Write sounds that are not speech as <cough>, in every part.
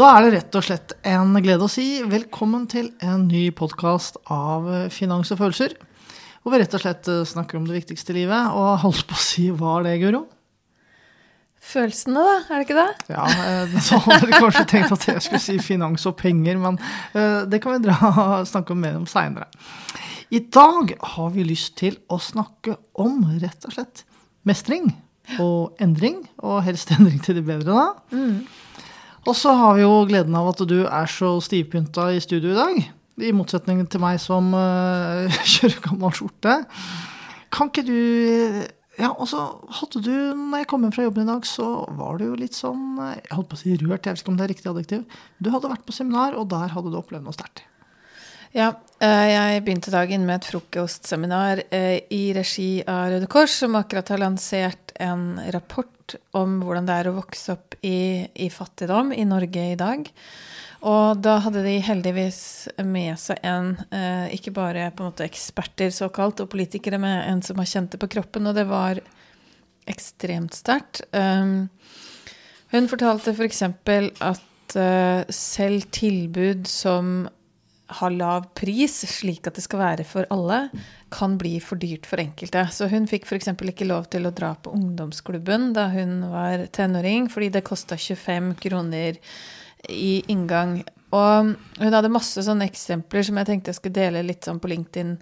Da er det rett og slett en glede å si velkommen til en ny podkast av Finans og følelser. Hvor vi rett og slett eh, snakker om det viktigste i livet. Og holdt på å si hva er det, Guro? Følelsene, da? Er det ikke det? Ja, eh, så hadde dere kanskje tenkt at jeg skulle si finans og penger, men eh, det kan vi dra, snakke mer om seinere. I dag har vi lyst til å snakke om rett og slett mestring og endring, og helst endring til det bedre, da. Mm. Og så har vi jo gleden av at du er så stivpynta i studio i dag. I motsetning til meg som uh, <laughs> kjører gammel skjorte. Kan ikke du Ja, og så hadde du, når jeg kom hjem fra jobben i dag, så var du jo litt sånn Jeg holdt på å si rørt, jeg vet ikke om det er riktig adjektiv. Du hadde vært på seminar, og der hadde du opplevd noe sterkt. Ja, eh, jeg begynte dagen med et frokostseminar eh, i regi av Røde Kors, som akkurat har lansert en rapport om hvordan det er å vokse opp i, i fattigdom i Norge i dag. Og da hadde de heldigvis med seg en, eh, ikke bare på en måte eksperter såkalt, og politikere, men en som har kjent det på kroppen, og det var ekstremt sterkt. Um, hun fortalte f.eks. For at selv tilbud som har lav pris, slik at det skal være for alle, kan bli for dyrt for enkelte. Så hun fikk f.eks. ikke lov til å dra på ungdomsklubben da hun var tenåring, fordi det kosta 25 kroner i inngang. Og hun hadde masse sånne eksempler som jeg tenkte jeg skulle dele litt sånn på LinkedIn.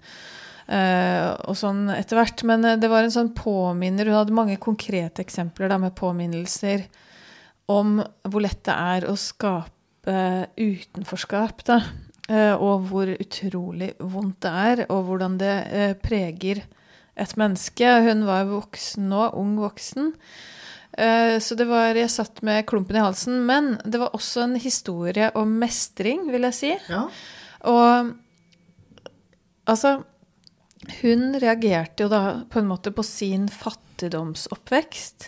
Uh, og sånn etter hvert. Men uh, det var en sånn påminner Hun hadde mange konkrete eksempler da, med påminnelser om hvor lett det er å skape utenforskap. da. Eh, og hvor utrolig vondt det er, og hvordan det eh, preger et menneske. Hun var voksen nå, ung voksen. Eh, så det var Jeg satt med klumpen i halsen. Men det var også en historie om mestring, vil jeg si. Ja. Og altså Hun reagerte jo da på en måte på sin fattigdomsoppvekst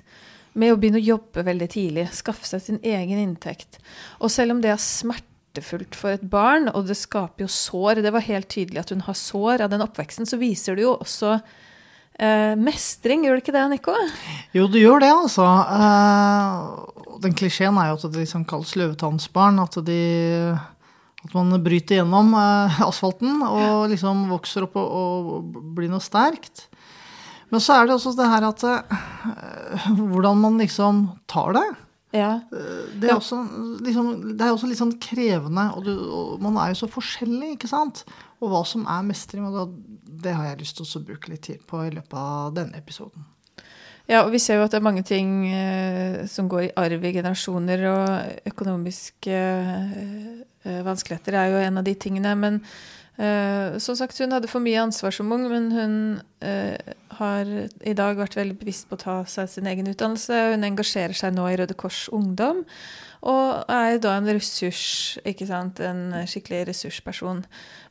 med å begynne å jobbe veldig tidlig. Skaffe seg sin egen inntekt. Og selv om det er smerte smertefullt for et barn, og det skaper jo sår. Det var helt tydelig at hun har sår av den oppveksten. Så viser det jo også eh, mestring, gjør det ikke det, Nico? Jo, det gjør det, altså. Eh, den klisjeen er jo at det liksom kalles løvetannsbarn. At, de, at man bryter gjennom eh, asfalten og liksom vokser opp og, og blir noe sterkt. Men så er det også det her at eh, hvordan man liksom tar det. Ja. Det er, også, liksom, det er også litt sånn krevende, og, du, og, man er jo så forskjellig, ikke sant? Og hva som er mestring, og det, det har jeg lyst til å bruke litt tid på i løpet av denne episoden. Ja, og vi ser jo at det er mange ting eh, som går i arv i generasjoner, og økonomiske eh, vanskeligheter er jo en av de tingene. Men eh, som sagt, hun hadde for mye ansvar som ung, men hun eh, har i dag vært veldig bevisst på å ta seg sin egen utdannelse. Hun engasjerer seg nå i Røde Kors Ungdom. Og er da en ressurs, ikke sant, en skikkelig ressursperson.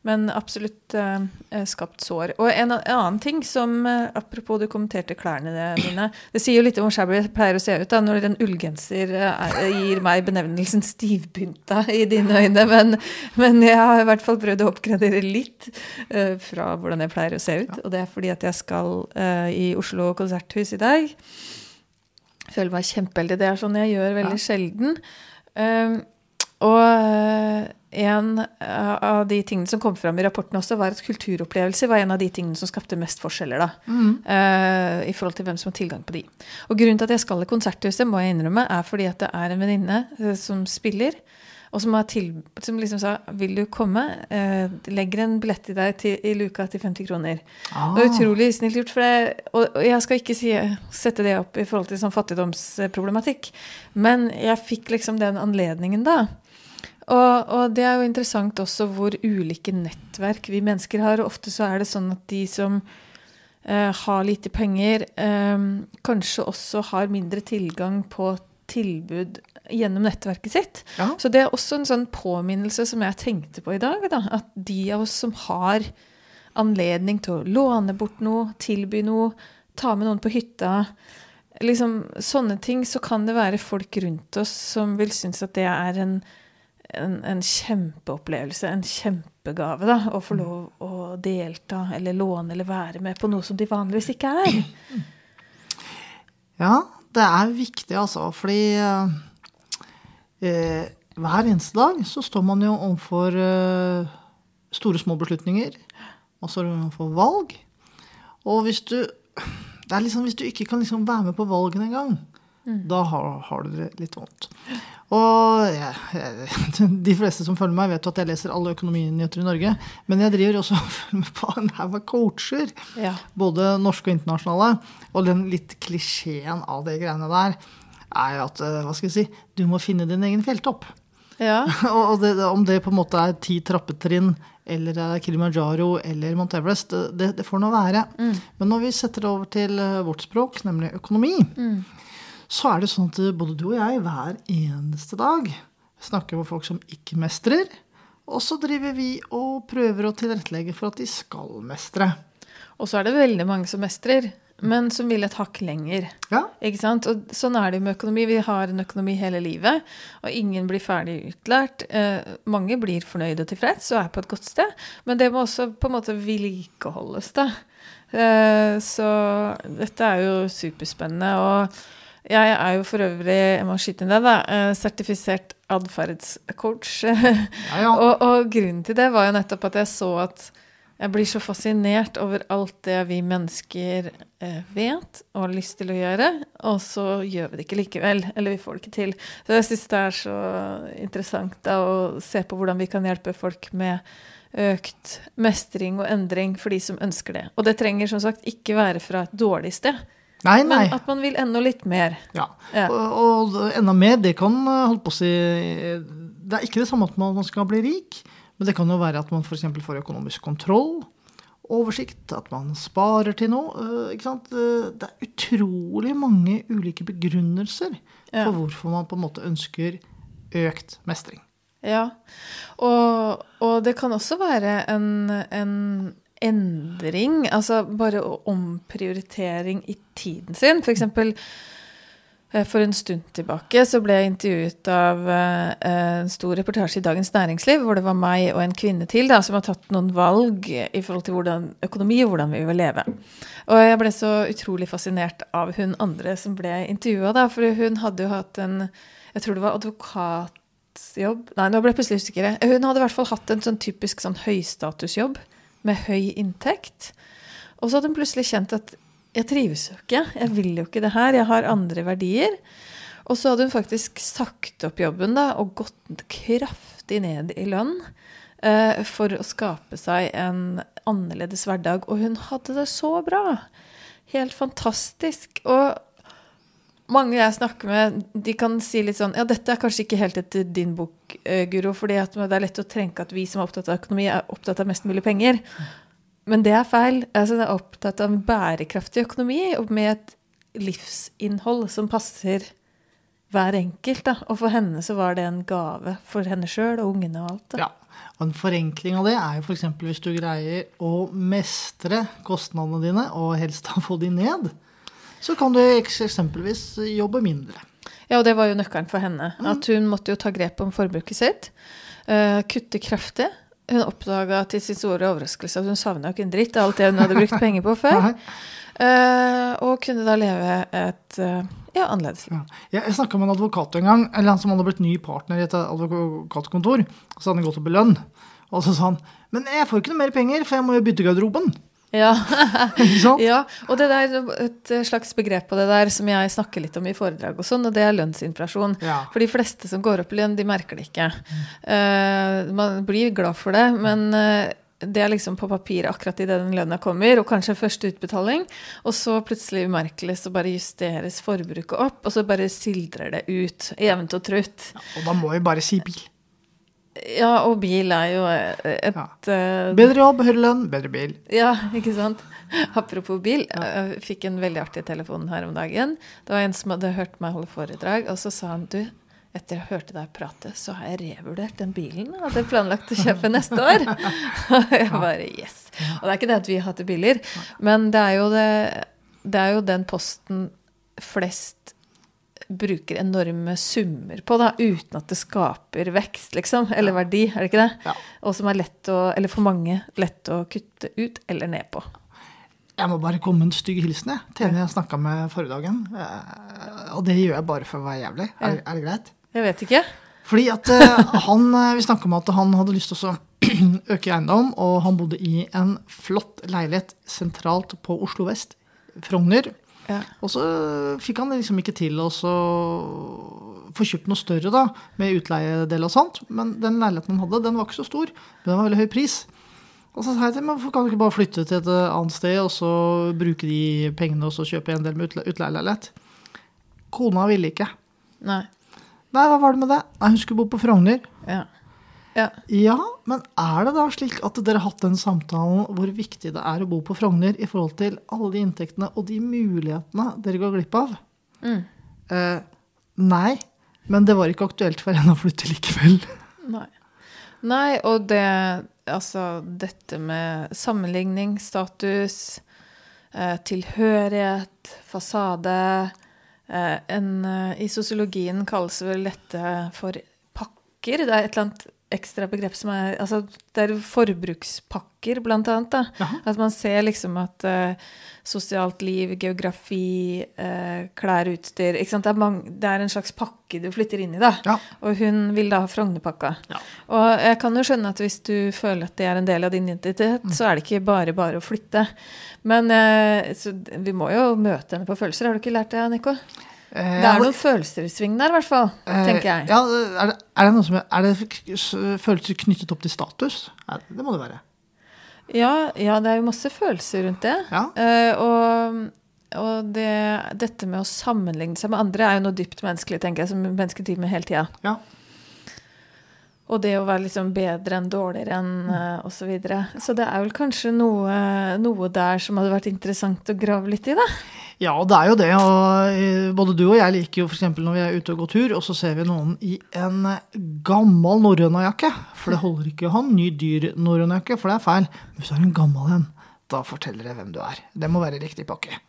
Men absolutt eh, skapt sår. Og en, en, annen ting som eh, Apropos du kommenterte klærne mine. Det sier jo litt om hvor shabby jeg pleier å se ut da, når en ullgenser eh, gir meg benevnelsen stivpynta i dine øyne. Men, men, jeg har i hvert fall prøvd å oppgradere litt eh, fra hvordan jeg pleier å se ut. Og det er fordi at jeg skal eh, i Oslo konserthus i dag føler meg kjempeheldig. Det er sånn jeg gjør veldig ja. sjelden. Um, og uh, en av de tingene som kom fram i rapporten også, var at kulturopplevelser var en av de tingene som skapte mest forskjeller. da, mm. uh, I forhold til hvem som har tilgang på de. Og Grunnen til at jeg skal i Konserthuset, må jeg innrømme, er fordi at det er en venninne som spiller og som, til, som, liksom sa 'Vil du komme?' Eh, legger en billett i deg til, i luka til 50 kroner. Ah. Det var utrolig snilt gjort. For det, og, og, jeg skal ikke si, sette det opp i forhold til sånn fattigdomsproblematikk, men jeg fikk liksom den anledningen da. Og, og, det er jo interessant også hvor ulike nettverk vi mennesker har. Og ofte så er det sånn at de som eh, har lite penger, eh, kanskje også har mindre tilgang på tilbud gjennom nettverket sitt. Ja. Så det er også en sånn påminnelse som jeg tenkte på i dag. Da, at de av oss som har anledning til å låne bort noe, tilby noe, ta med noen på hytta liksom Sånne ting, så kan det være folk rundt oss som vil synes at det er en, en, en kjempeopplevelse, en kjempegave, da, å få mm. lov å delta eller låne eller være med på noe som de vanligvis ikke er. Ja, det er viktig, altså. Fordi eh, hver eneste dag så står man jo overfor eh, store, små beslutninger. Man står overfor valg. Og hvis du det er liksom, Hvis du ikke kan liksom være med på valgene engang, da har, har du det litt vondt. Og jeg, <laughs> de fleste som følger meg, vet jo at jeg leser alle økonominyheter i Norge. Men jeg driver også <laughs> og følger med på en haug av coacher. Ja. Både norske og internasjonale. Og den litt klisjeen av de greiene der er jo at eh, hva skal jeg si, du må finne din egen fjelltopp. Ja. <laughs> Og det, om det på en måte er ti trappetrinn eller er Kilimanjaro eller Mount Everest, det, det, får nå være. Men når vi setter det over til eh, vårt språk, nemlig økonomi, så er det sånn at både du og jeg hver eneste dag snakker med folk som ikke mestrer. Og så driver vi og prøver å tilrettelegge for at de skal mestre. Og så er det veldig mange som mestrer, men som vil et hakk lenger. Ja, Ikke sant? Og sånn er det jo med økonomi. Vi har en økonomi hele livet, og ingen blir ferdig utlært. Eh, mange blir fornøyde og tilfreds og er på et godt sted, men det må også på en måte vedlikeholdes, da. Eh, så dette er jo superspennende. Og jeg er jo for øvrig, jeg må skyte inn det, da, eh, sertifisert atferdscoach. <laughs> ja. ja. og, og grunnen til det var jo nettopp at jeg så at jeg blir så fascinert over alt det vi mennesker eh, vet og har lyst til å gjøre, og så gjør vi det ikke likevel. Eller vi får det ikke til. Så jeg syns det er så interessant da, å se på hvordan vi kan hjelpe folk med økt mestring og endring for de som ønsker det. Og det trenger som sagt ikke være fra et dårlig sted, Nei, nei. men at man vil enda litt mer. Ja. Ja. Og, og enda mer, det kan eh, holdt på å si Det er ikke det samme at man skal bli rik, men det kan jo være at man f.eks. får økonomisk kontroll, oversikt, at man sparer til noe. eh, Ikke sant? Eh, Det er utrolig mange ulike begrunnelser Ja. for hvorfor man på en måte ønsker økt mestring. Ja, og, og det kan også være en, en endring, altså bare omprioritering i tiden sin. For eksempel eh, for en stund tilbake så ble jeg intervjuet av eh, en stor reportasje i Dagens Næringsliv, hvor det var meg og en kvinne til da, som har tatt noen valg i forhold til hvordan økonomi og hvordan vi vil leve. Og jeg ble så utrolig fascinert av hun andre som ble intervjua, da, for hun hadde jo hatt en Jeg tror det var advokatjobb Nei, nå ble jeg plutselig usikker. Hun hadde i hvert fall hatt en sånn typisk sånn høystatusjobb med høy inntekt. Og så hadde hun plutselig kjent at jeg trives jo ikke, jeg vil jo ikke det her, jeg har andre verdier. Og så hadde hun faktisk sagt opp jobben da, og gått kraftig ned i lønn eh, for å skape seg en annerledes hverdag. Og hun hadde det så bra. Helt fantastisk. Og mange jeg snakker med, de kan si litt sånn Ja, dette er kanskje ikke helt etter din bok, eh, Guro, fordi det er lett å trenke at vi som er opptatt av økonomi, er opptatt av mest mulig penger. Men det er feil. Altså, jeg er opptatt av en bærekraftig økonomi og med et livsinnhold som passer hver enkelt. Da. Og for henne så var det en gave for henne sjøl og ungene og alt. Da. Ja, og En forenkling av det er jo f.eks. hvis du greier å mestre kostnadene dine, og helst <laughs> da få de ned, så kan du eksempelvis jobbe mindre. Ja, og det var jo nøkkelen for henne. At hun måtte jo ta grep om forbruket sitt. eh, kutte kraftig. Hun oppdaga til sin store overraskelse at hun savna jo ikke en dritt av alt det hun hadde brukt penger på før. <laughs> Eh, og kunne da leve et eh, ja, annerledes. Ja. Jeg snakka med en advokat en gang, eller han som hadde blitt ny partner i et advokatkontor. Så hadde han gått opp i lønn. Og så sa han men jeg får ikke noe mer penger, for jeg må jo bytte garderoben. Ja. <laughs> Ja, og det er et slags begrep på det der som jeg snakker litt om i foredrag og sånn, og det er lønnsinflasjon. Ja. For de fleste som går opp i lønn, de merker det ikke. Uh, man blir glad for det, men uh, det er liksom på papiret akkurat idet den lønna kommer, og kanskje første utbetaling, og så plutselig umerkelig så bare justeres forbruket opp, og så bare sildrer det ut jevnt og trutt. Og da må vi bare si bil. Ja, og bil er jo et ja. Bedre jobb, høyere lønn, bedre bil. Ja, ikke sant? <laughs> Apropos bil, jeg fikk en veldig artig telefon her om dagen. Det var en som hadde hørt meg holde foredrag, og så sa han du, etter jeg hørte deg prate, så har jeg revurdert den bilen jeg hadde planlagt å kjøpe <laughs> neste år. Og jeg bare yes. Og det er ikke det at vi hater biler, men det er jo, det, det er jo den posten flest bruker enorme summer på, da, uten at det skaper vekst, liksom, eller verdi, er det ikke det? Ja. Og som er lett å, eller for mange, lett å kutte ut eller ned på. Jeg må bare komme med en stygg hilsen jeg, til en jeg snakka med forrige dagen. Eh, Og det gjør jeg bare for å være jævlig. Er, er det greit? Jeg vet ikke. Fordi at eh, han eh, Vi snakka om at han hadde lyst til å <clears throat> øke eiendom, og han bodde i en flott leilighet sentralt på Oslo vest, Frogner. Ja. Og så fikk han liksom ikke til å få kjøpt noe større da, med utleiedel og sånt. Men den leiligheten han hadde, den var ikke så stor, men den var veldig høy pris. Og så sa jeg til ham hvorfor kan du ikke bare flytte til et annet sted og så bruke de pengene og så kjøpe en del med utle utleieleilighet? Kona ville ikke. Nei. Nei, hva var det med det? Nei, Hun skulle bo på Frogner. Ja. Ja. Ja, men er det da slik at dere har hatt den samtalen hvor viktig det er å bo på Frogner i forhold til alle de inntektene og de mulighetene dere går glipp av? Mm. Eh, nei, men det var ikke aktuelt for henne å flytte likevel. <laughs> Nei. Nei, og det Altså, dette med sammenligning, status, eh, tilhørighet, fasade eh, en, eh, I sosiologien kalles vel dette for pakker. Det er et eller annet ekstra begrep som er Altså, det er forbrukspakker, blant annet. da. At man ser liksom at uh, sosialt liv, geografi, uh, klær, utstyr ikke sant? Det er, mange, det er en slags pakke du flytter inn i, da. Ja. Og hun vil da ha Frognerpakka. Ja. Og jeg kan jo skjønne at hvis du føler at det er en del av din identitet, Mm. så er det ikke bare bare å flytte. Men uh, så vi må jo møte henne på følelser. Har du ikke lært det, Nico? Eh, Det er noen følelser i sving der, i hvert fall. eh, tenker jeg. Ja, er det, er det som er det følelser knyttet opp til status? Det må det være. Ja, ja, det er jo masse følelser rundt det. Ja. Uh, og og det, dette med å sammenligne seg med andre er jo noe dypt menneskelig, tenker jeg, som mennesker driver med hele tida. Ja. Og det å være liksom bedre enn dårligere enn uh, osv. Så, videre. så det er vel kanskje noe, noe der som hadde vært interessant å grave litt i, da. Ja, det er jo det. Og eh, både du og jeg liker jo f.eks. når vi er ute og går tur, og så ser vi noen i en gammel norrønajakke. For det holder ikke å ha en ny, dyr norrønajakke, for det er feil. Men hvis du har en gammel en, da forteller det hvem du er. Det må være riktig pakke. <laughs>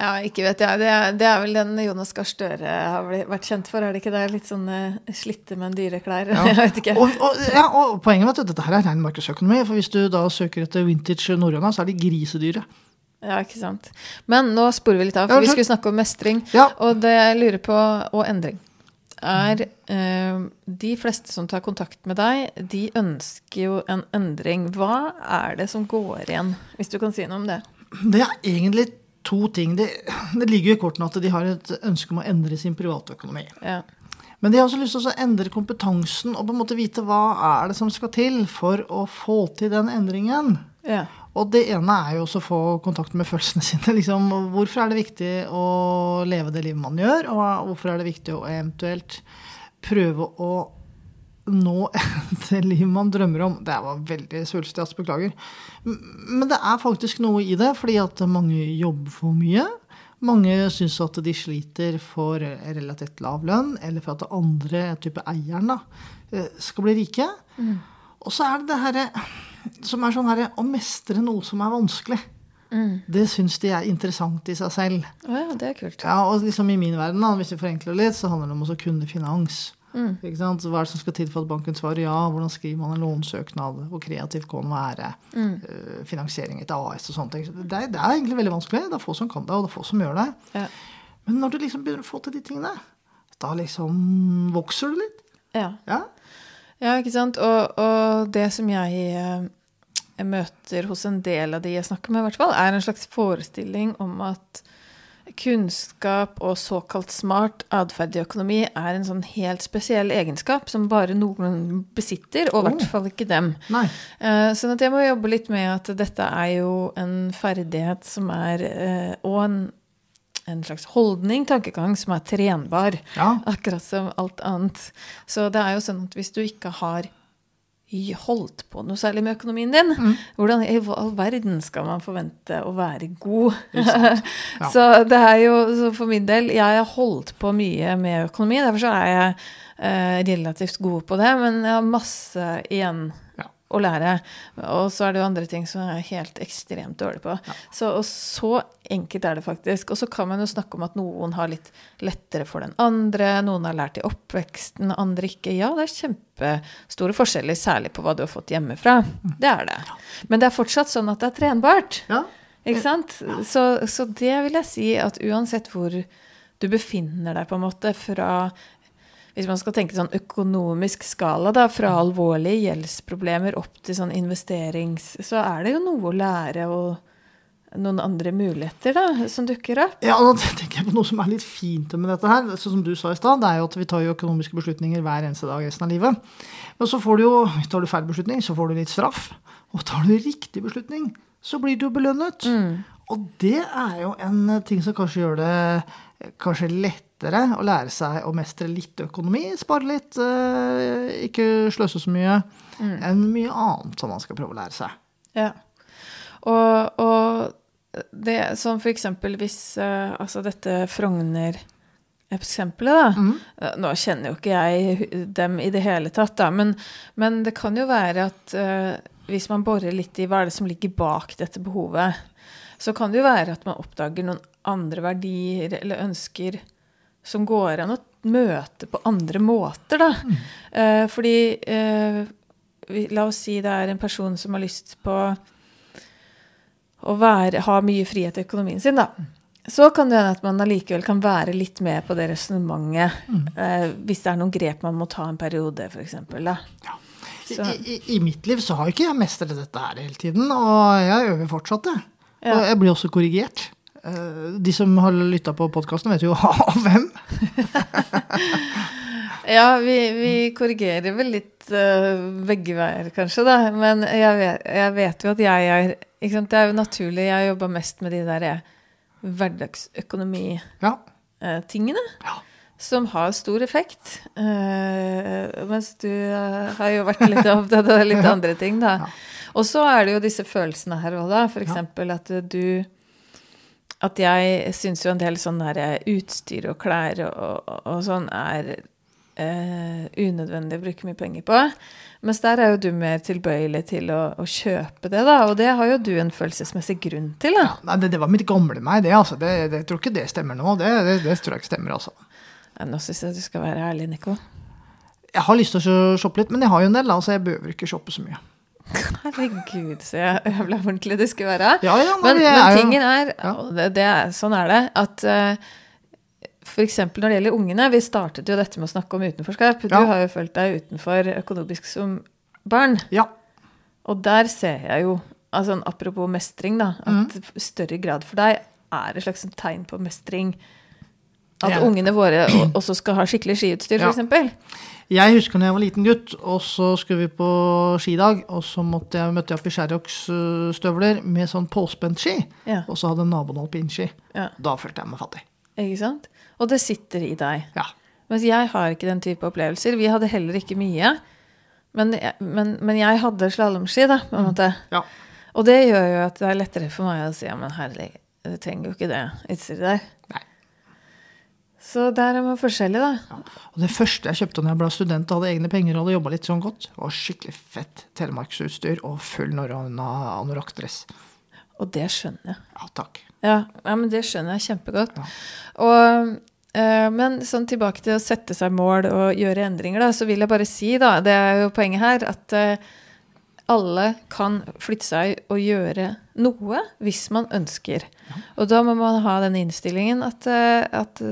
Ja, ikke vet jeg. Det er, det er vel den Jonas Gahr Støre har vært kjent for, er det ikke det? Litt sånn eh, slitte, men dyre klær. Ja. <laughs> jeg vet ikke. Og, og, ja, og poenget med at dette her er ren markedsøkonomi. For hvis du da søker etter vintage norrøna, så er de grisedyre. Ja, ikke sant. Men nå sporer vi litt av, Ja, for vi skulle snakke om mestring. Ja. Og det jeg lurer på, og endring, er eh, De fleste som tar kontakt med deg, de ønsker jo en endring. Hva er det som går igjen, hvis du kan si noe om det? Det er egentlig to ting. Det, det ligger jo i kortene at de har et ønske om å endre sin privatøkonomi. Ja. Men de har også lyst til å endre kompetansen og på en måte vite hva er det som skal til for å få til den endringen. ja. Og det ene er jo også å få kontakt med følelsene sine. <laughs> Liksom, hvorfor er det viktig å leve det livet man gjør, og hvorfor er det viktig å eventuelt prøve å nå <laughs> det livet man drømmer om. Det var veldig svulstig, altså, beklager. Men det er faktisk noe i det, fordi at mange jobber for mye. Mange syns at de sliter for relativt lav lønn, eller for at andre, type eieren, da, eh, skal bli rike. Og så er det det herre som er sånn herre å mestre noe som er vanskelig. Det syns de er interessant i seg selv. Oh, ja, det er kult. Ja, og liksom i min verden, da, hvis vi forenkler litt, så handler det om å kunne finans. Sant? Så hva er det som skal til for at banken svarer ja? Hvordan skriver man en lånsøknad? Hvor kreativt kan man være? Eh, finansiering etter AS og sånne ting. Så Det det er egentlig veldig vanskelig. Det er få som kan det, og det er få som gjør det. Ja. Men når du liksom begynner å få til de tingene, da liksom vokser du litt. ja. Ja. Ja, ikke sant. Og, og det som jeg, eh, jeg møter hos en del av de jeg snakker med, i hvert fall, er en slags forestilling om at kunnskap og såkalt smart atferd i økonomi er en sånn helt spesiell egenskap som bare noen besitter, og i hvert fall ikke dem. Nei. Eh, Sånn at jeg må jobbe litt med at dette er jo en ferdighet som er eh, Og en, en slags holdning, tankegang, som er trenbar. Ja. Akkurat som alt annet. Så det er jo sånn at hvis du ikke har holdt på noe særlig med økonomien din, Mm. hvordan i all verden skal man forvente å være god? <laughs> Ja. så det er jo så for min del Jeg har holdt på mye med økonomi, derfor så er jeg eh, relativt god på det, men jeg har masse igjen. Å lære. Og så er det jo andre ting som jeg er helt ekstremt dårlig på. Så, og så enkelt er det faktisk. Og så kan man jo snakke om at noen har litt lettere for den andre, noen har lært i oppveksten, andre ikke. Ja, det er kjempestore forskjeller, særlig på hva du har fått hjemmefra. Det er det. Men det er fortsatt sånn at det er trenbart. ja. Ikke sant? Så, så det vil jeg si at uansett hvor du befinner deg, på en måte, fra hvis man skal tenke sånn økonomisk skala, da, fra alvorlige gjeldsproblemer opp til sånn investerings... Så er det jo noe å lære og noen andre muligheter da, som dukker opp. Ja, da tenker jeg på noe som er litt fint med dette her. Så som du sa i stad, det er jo at vi tar jo økonomiske beslutninger hver eneste dag resten av livet. Men så får du jo, tar du feil beslutning, så får du litt straff. Og tar du riktig beslutning, så blir du belønnet. Og det er jo en ting som kanskje gjør det kanskje lettere å lære seg å mestre litt økonomi, spare litt, eh, ikke sløse så mye, enn mye annet som man skal prøve å lære seg. Ja. Og, og det som for eksempel hvis eh, Altså dette Frogner-eksempelet, da. Mm. Nå kjenner jo ikke jeg dem i det hele tatt, da, men, men det kan jo være at uh, hvis man borer litt i hva er det som ligger bak dette behovet, så kan det jo være at man oppdager noen andre verdier eller ønsker som går an å møte på andre måter, da. Eh, fordi eh, vi, La oss si det er en person som har lyst på å være, ha mye frihet i økonomien sin, da. Så kan det hende at man allikevel kan være litt med på det resonnementet. Eh, hvis det er noen grep man må ta en periode, f.eks. Ja. I, i, I mitt liv så har ikke jeg mestret dette her hele tiden, og jeg øver fortsatt det. Ja. Og jeg blir også korrigert. Eh, De som har lytta på podkasten, vet jo <laughs> av hvem. <laughs> Ja, vi, vi korrigerer vel litt eh, begge veier, kanskje, da. Men jeg vet, jeg vet jo at jeg er? Det er jo naturlig. Jeg jobber mest med de der eh, hverdagsøkonomi-tingene. Ja. Som har stor effekt. Uh, mens du uh, har jo vært litt opptatt av litt <laughs> andre ting, da. Ja. Og så er det jo disse følelsene her òg, da. For eksempel at du At jeg syns jo en del sånn der utstyr og klær og, og, og sånn er eh, unødvendig å bruke mye penger på. Mens der er jo du mer tilbøyelig til å, å kjøpe det, da. Og det har jo du en følelsesmessig grunn til, da. Nei, det, det var mitt gamle meg, det. altså. Det, det, jeg tror ikke det stemmer nå. Det, det, det tror jeg ikke stemmer, altså. Ja, Nå syns jeg du skal være ærlig, Nico. Jeg har lyst til å shoppe litt, men jeg har jo en del, altså. Jeg behøver ikke shoppe så mye. Herregud, så jævla ordentlig det skulle være. Ja, ja, men, Men, men tingen er, og det, det sånn er det, at uh, f.eks. når det gjelder ungene Vi startet jo dette med å snakke om utenforskap. Du Ja. har jo følt deg utenfor økonomisk som barn. Ja. Og der ser jeg jo, altså apropos mestring, da, at Mm. større grad for deg er et slags tegn på mestring at Ja. ungene våre også skal ha skikkelig skiutstyr, Ja. f.eks. Jeg husker når jeg var liten gutt, og så skulle vi på skidag, og så jeg, møtte jeg opp i Sherrox-støvler med sånn påspent ski, Ja. og så hadde naboen alpinski. Ja. Da følte jeg meg fattig. Ikke sant? Og det sitter i deg. Ja. Mens jeg har ikke den type opplevelser. Vi hadde heller ikke mye. Men, men, men jeg hadde slalåmski, da, på en måte. ja. Og det gjør jo at det er lettere for meg å si ja, men herlig, du trenger jo ikke det utstyret der. Så der er man forskjellig, da. Og det første jeg kjøpte når jeg ble student og hadde egne penger og hadde jobba litt sånn godt, var skikkelig fett telemarksutstyr og full anorakkdress. Og det skjønner jeg. Ja, takk. Ja, ja, men det skjønner jeg kjempegodt. Ja. Og, eh, men sånn tilbake til å sette seg mål og gjøre endringer, da, så vil jeg bare si, da, det er jo poenget her, at eh, alle kan flytte seg og gjøre noe hvis man ønsker. Og da må man ha den innstillingen at, eh, at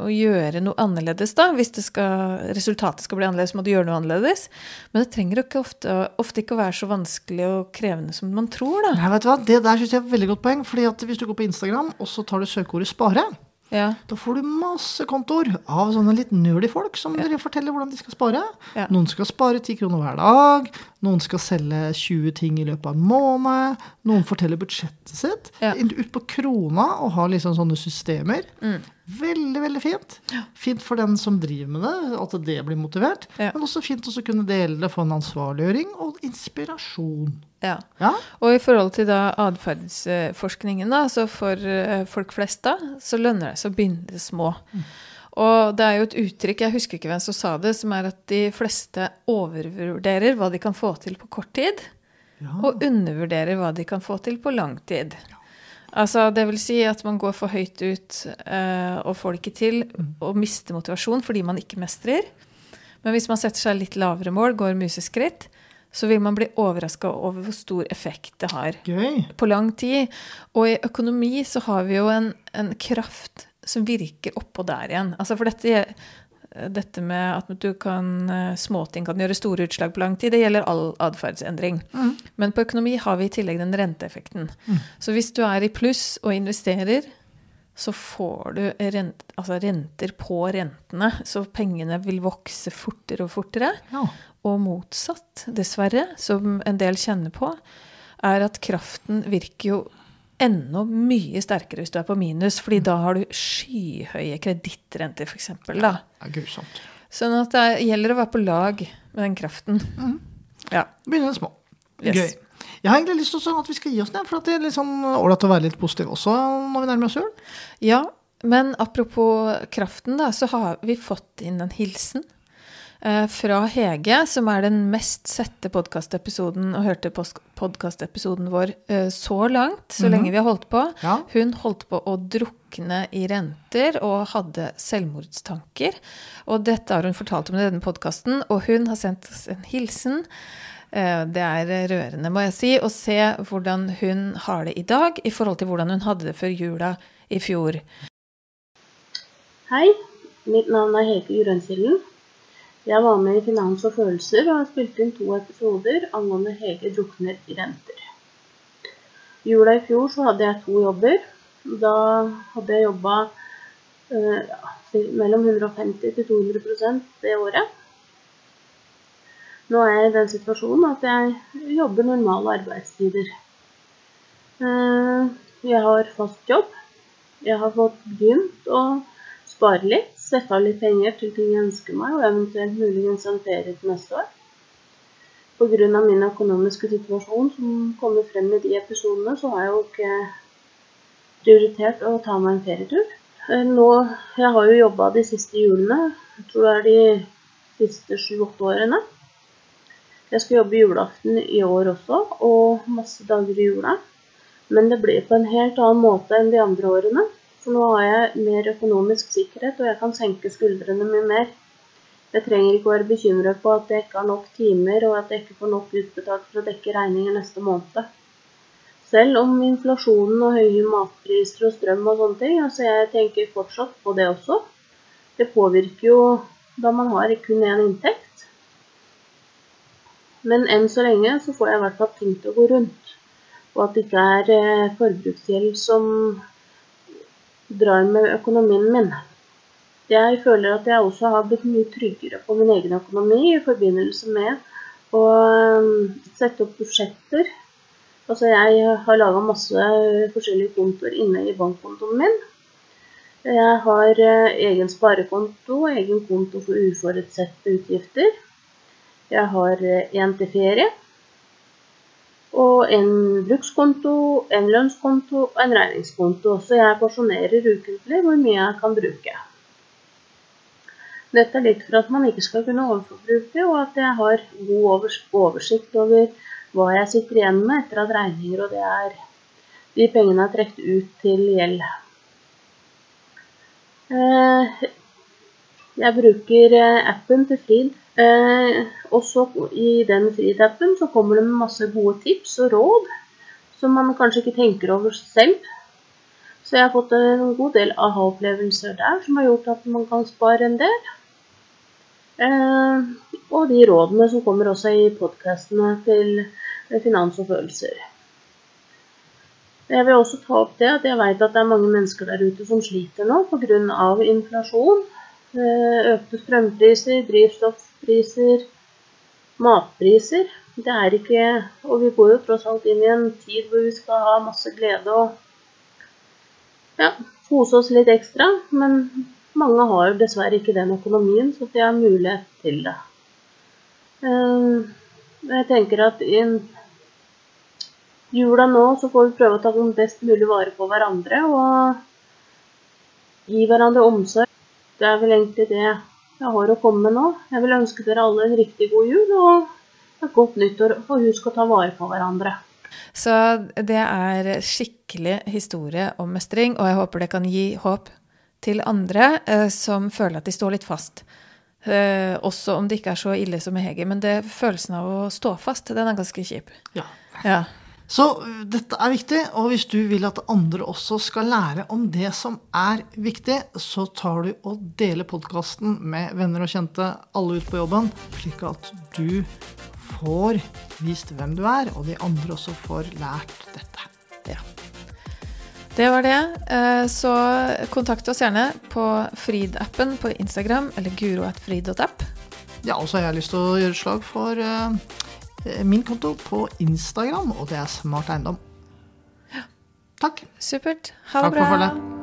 å gjøre noe annerledes, da, hvis det skal, resultatet skal bli annerledes, må du gjøre noe annerledes. Men det trenger ikke ofte, ofte ikke å være så vanskelig og krevende som man tror, da. Nei, vet du hva? Det der syns jeg er et veldig godt poeng. fordi at hvis du går på Instagram og så tar du søkeordet 'spare', Ja. da får du masse kontoer av sånne litt nerdy folk som ja. forteller hvordan de skal spare. Ja. Noen skal spare 10 kroner hver dag. Noen skal selge 20 ting i løpet av en måned. Noen forteller budsjettet sitt ut på krona og har liksom sånne systemer. Mm. Veldig, veldig fint. Fint for den som driver med det, at det blir motivert. Ja. Men også fint å kunne dele det, få en ansvarliggjøring og inspirasjon. ja. Ja, Og i forhold til da atferdsforskningen, da, så for eh, folk flest da, så lønner det seg å begynne det små. Og det er jo et uttrykk, jeg husker ikke hvem som sa det, som er at de fleste overvurderer hva de kan få til på kort tid, ja. og undervurderer hva de kan få til på lang tid. Altså, det vil si at man går for høyt ut uh, og får det ikke til, og mister motivasjon fordi man ikke mestrer. Men hvis man setter seg litt lavere mål, går museskritt, så vil man bli overraska over hvor stor effekt det har Gøy. på lang tid. Og i økonomi så har vi jo en, en kraft som virker oppå der igjen. Altså for dette dette med at du kan eh, Småting kan gjøre store utslag på lang tid. Det gjelder all atferdsendring. Mm. Men på økonomi har vi i tillegg den renteeffekten. Så hvis du er i pluss og investerer, så får du rent, altså renter på rentene. Så pengene vil vokse fortere og fortere. Ja. Og motsatt, dessverre, som en del kjenner på, er at kraften virker jo enda mye sterkere hvis du er på minus, fordi da har du skyhøye kredittrenter, f.eks. Det er grusomt. Sånn at det gjelder å være på lag med den kraften. Ja. Begynne små. Yes. Gøy. Jeg har egentlig lyst til at vi skal gi oss ned, for det er litt sånn ålreit å være litt positiv også når vi nærmer oss jul. Ja, men apropos kraften, da, så har vi fått inn en hilsen fra Hege, som er den mest sette podkastepisoden og hørte podkastepisoden vår eh, så langt, så lenge vi har holdt på. Ja. Hun holdt på å drukne i renter og hadde selvmordstanker. Og dette har hun fortalt om i denne podkasten, og hun har sendt oss en hilsen. Eh, Det er rørende, må jeg si, å se hvordan hun har det i dag i forhold til hvordan hun hadde det før jula i fjor. Hei, mitt navn er Hege Grønnkilden. Jeg var med i Finans og følelser og har spilt inn to episoder angående Hege drukner i renter. Jula i fjor så hadde jeg to jobber. Da hadde jeg jobba eh, mellom 150 til 200% det året. Nå er jeg i den situasjonen at jeg jobber normale arbeidstider. Eh, Jeg har fast jobb. Jeg har fått begynt å spare litt, sette av litt penger til ting jeg ønsker meg, og eventuelt muligens en ferie til neste år. Pga. min økonomiske situasjon som kommer frem i de episodene, så har jeg jo ikke prioritert å ta meg en ferietur. Eh, Nå, jeg har jo jobba de siste julene, jeg tror det er de siste sju-åtte årene. Jeg skal jobbe julaften i år også, og masse dager i jula. Men det blir på en helt annen måte enn de andre årene. For nå har jeg mer økonomisk sikkerhet, og jeg kan senke skuldrene mye mer. Jeg trenger ikke være bekymret på at jeg ikke har nok timer, og at jeg ikke får nok utbetalt for å dekke regninger neste måned. Selv om inflasjonen og høye matpriser og strøm og sånne ting, altså jeg tenker fortsatt på det også. Det påvirker jo da man har kun én inntekt. Men enn så lenge så får jeg i hvert fall ting til å gå rundt. Og at det ikke er eh, forbruksgjeld som drar med økonomien min. Jeg føler at jeg også har blitt mye tryggere på min egen økonomi i forbindelse med å eh, sette opp budsjetter. Altså jeg har laga masse forskjellige kontoer inne i bankkontoen min. Jeg har eh, egen sparekonto, egen konto for uforutsette utgifter. Jeg har én til ferie. Og en brukskonto, en lønnskonto og en regningskonto. Så jeg porsjonerer ukentlig hvor mye jeg kan bruke. Dette er litt for at man ikke skal kunne overforbruke, og at jeg har god oversikt over hva jeg sitter igjen med etter at regninger og det er de pengene er trukket ut til gjeld. Eh, Jeg bruker eh, appen til Frid. Eh, også i den Frid-appen så kommer det med masse gode tips og råd som man kanskje ikke tenker over selv. Så jeg har fått en god del aha-opplevelser der som har gjort at man kan spare en del. Eh, og de rådene som kommer også i podkastene til Finans og følelser. Jeg vil også ta opp det at jeg vet at det er mange mennesker der ute som sliter nå pga. inflasjon. Eh, Økte strømpriser, drivstoffpriser, matpriser. Det er ikke Og vi går jo tross alt inn i en tid hvor vi skal ha masse glede og ja, kose oss litt ekstra. Men mange har dessverre ikke den økonomien, så de har mulighet til det. Eh, Jeg tenker at i jula nå så får vi prøve å ta best mulig vare på hverandre og gi hverandre omsorg. Det er vel egentlig det jeg har å komme med nå. Jeg vil ønske dere alle en riktig god jul og et godt nyttår. Og husk å ta vare på hverandre. Så det er skikkelig historie om mestring, og jeg håper det kan gi håp til andre eh, som føler at de står litt fast. Eh, også om det ikke er så ille som med Hege. Men det følelsen av å stå fast, den er ganske kjip. Ja. Ja. Så uh, dette er viktig, og hvis du vil at andre også skal lære om det som er viktig, så tar du og deler podkasten med venner og kjente, alle ute på jobben, slik at du får vist hvem du er, og de andre også får lært dette. Ja. Det var det. Eh, Så kontakt oss gjerne på Frid-appen på Instagram eller guro.frid.app. Ja, og så har jeg lyst til å gjøre et slag for uh, min konto på Instagram, og det er Smart Eiendom. Takk. Supert. Ha det Takk for følget.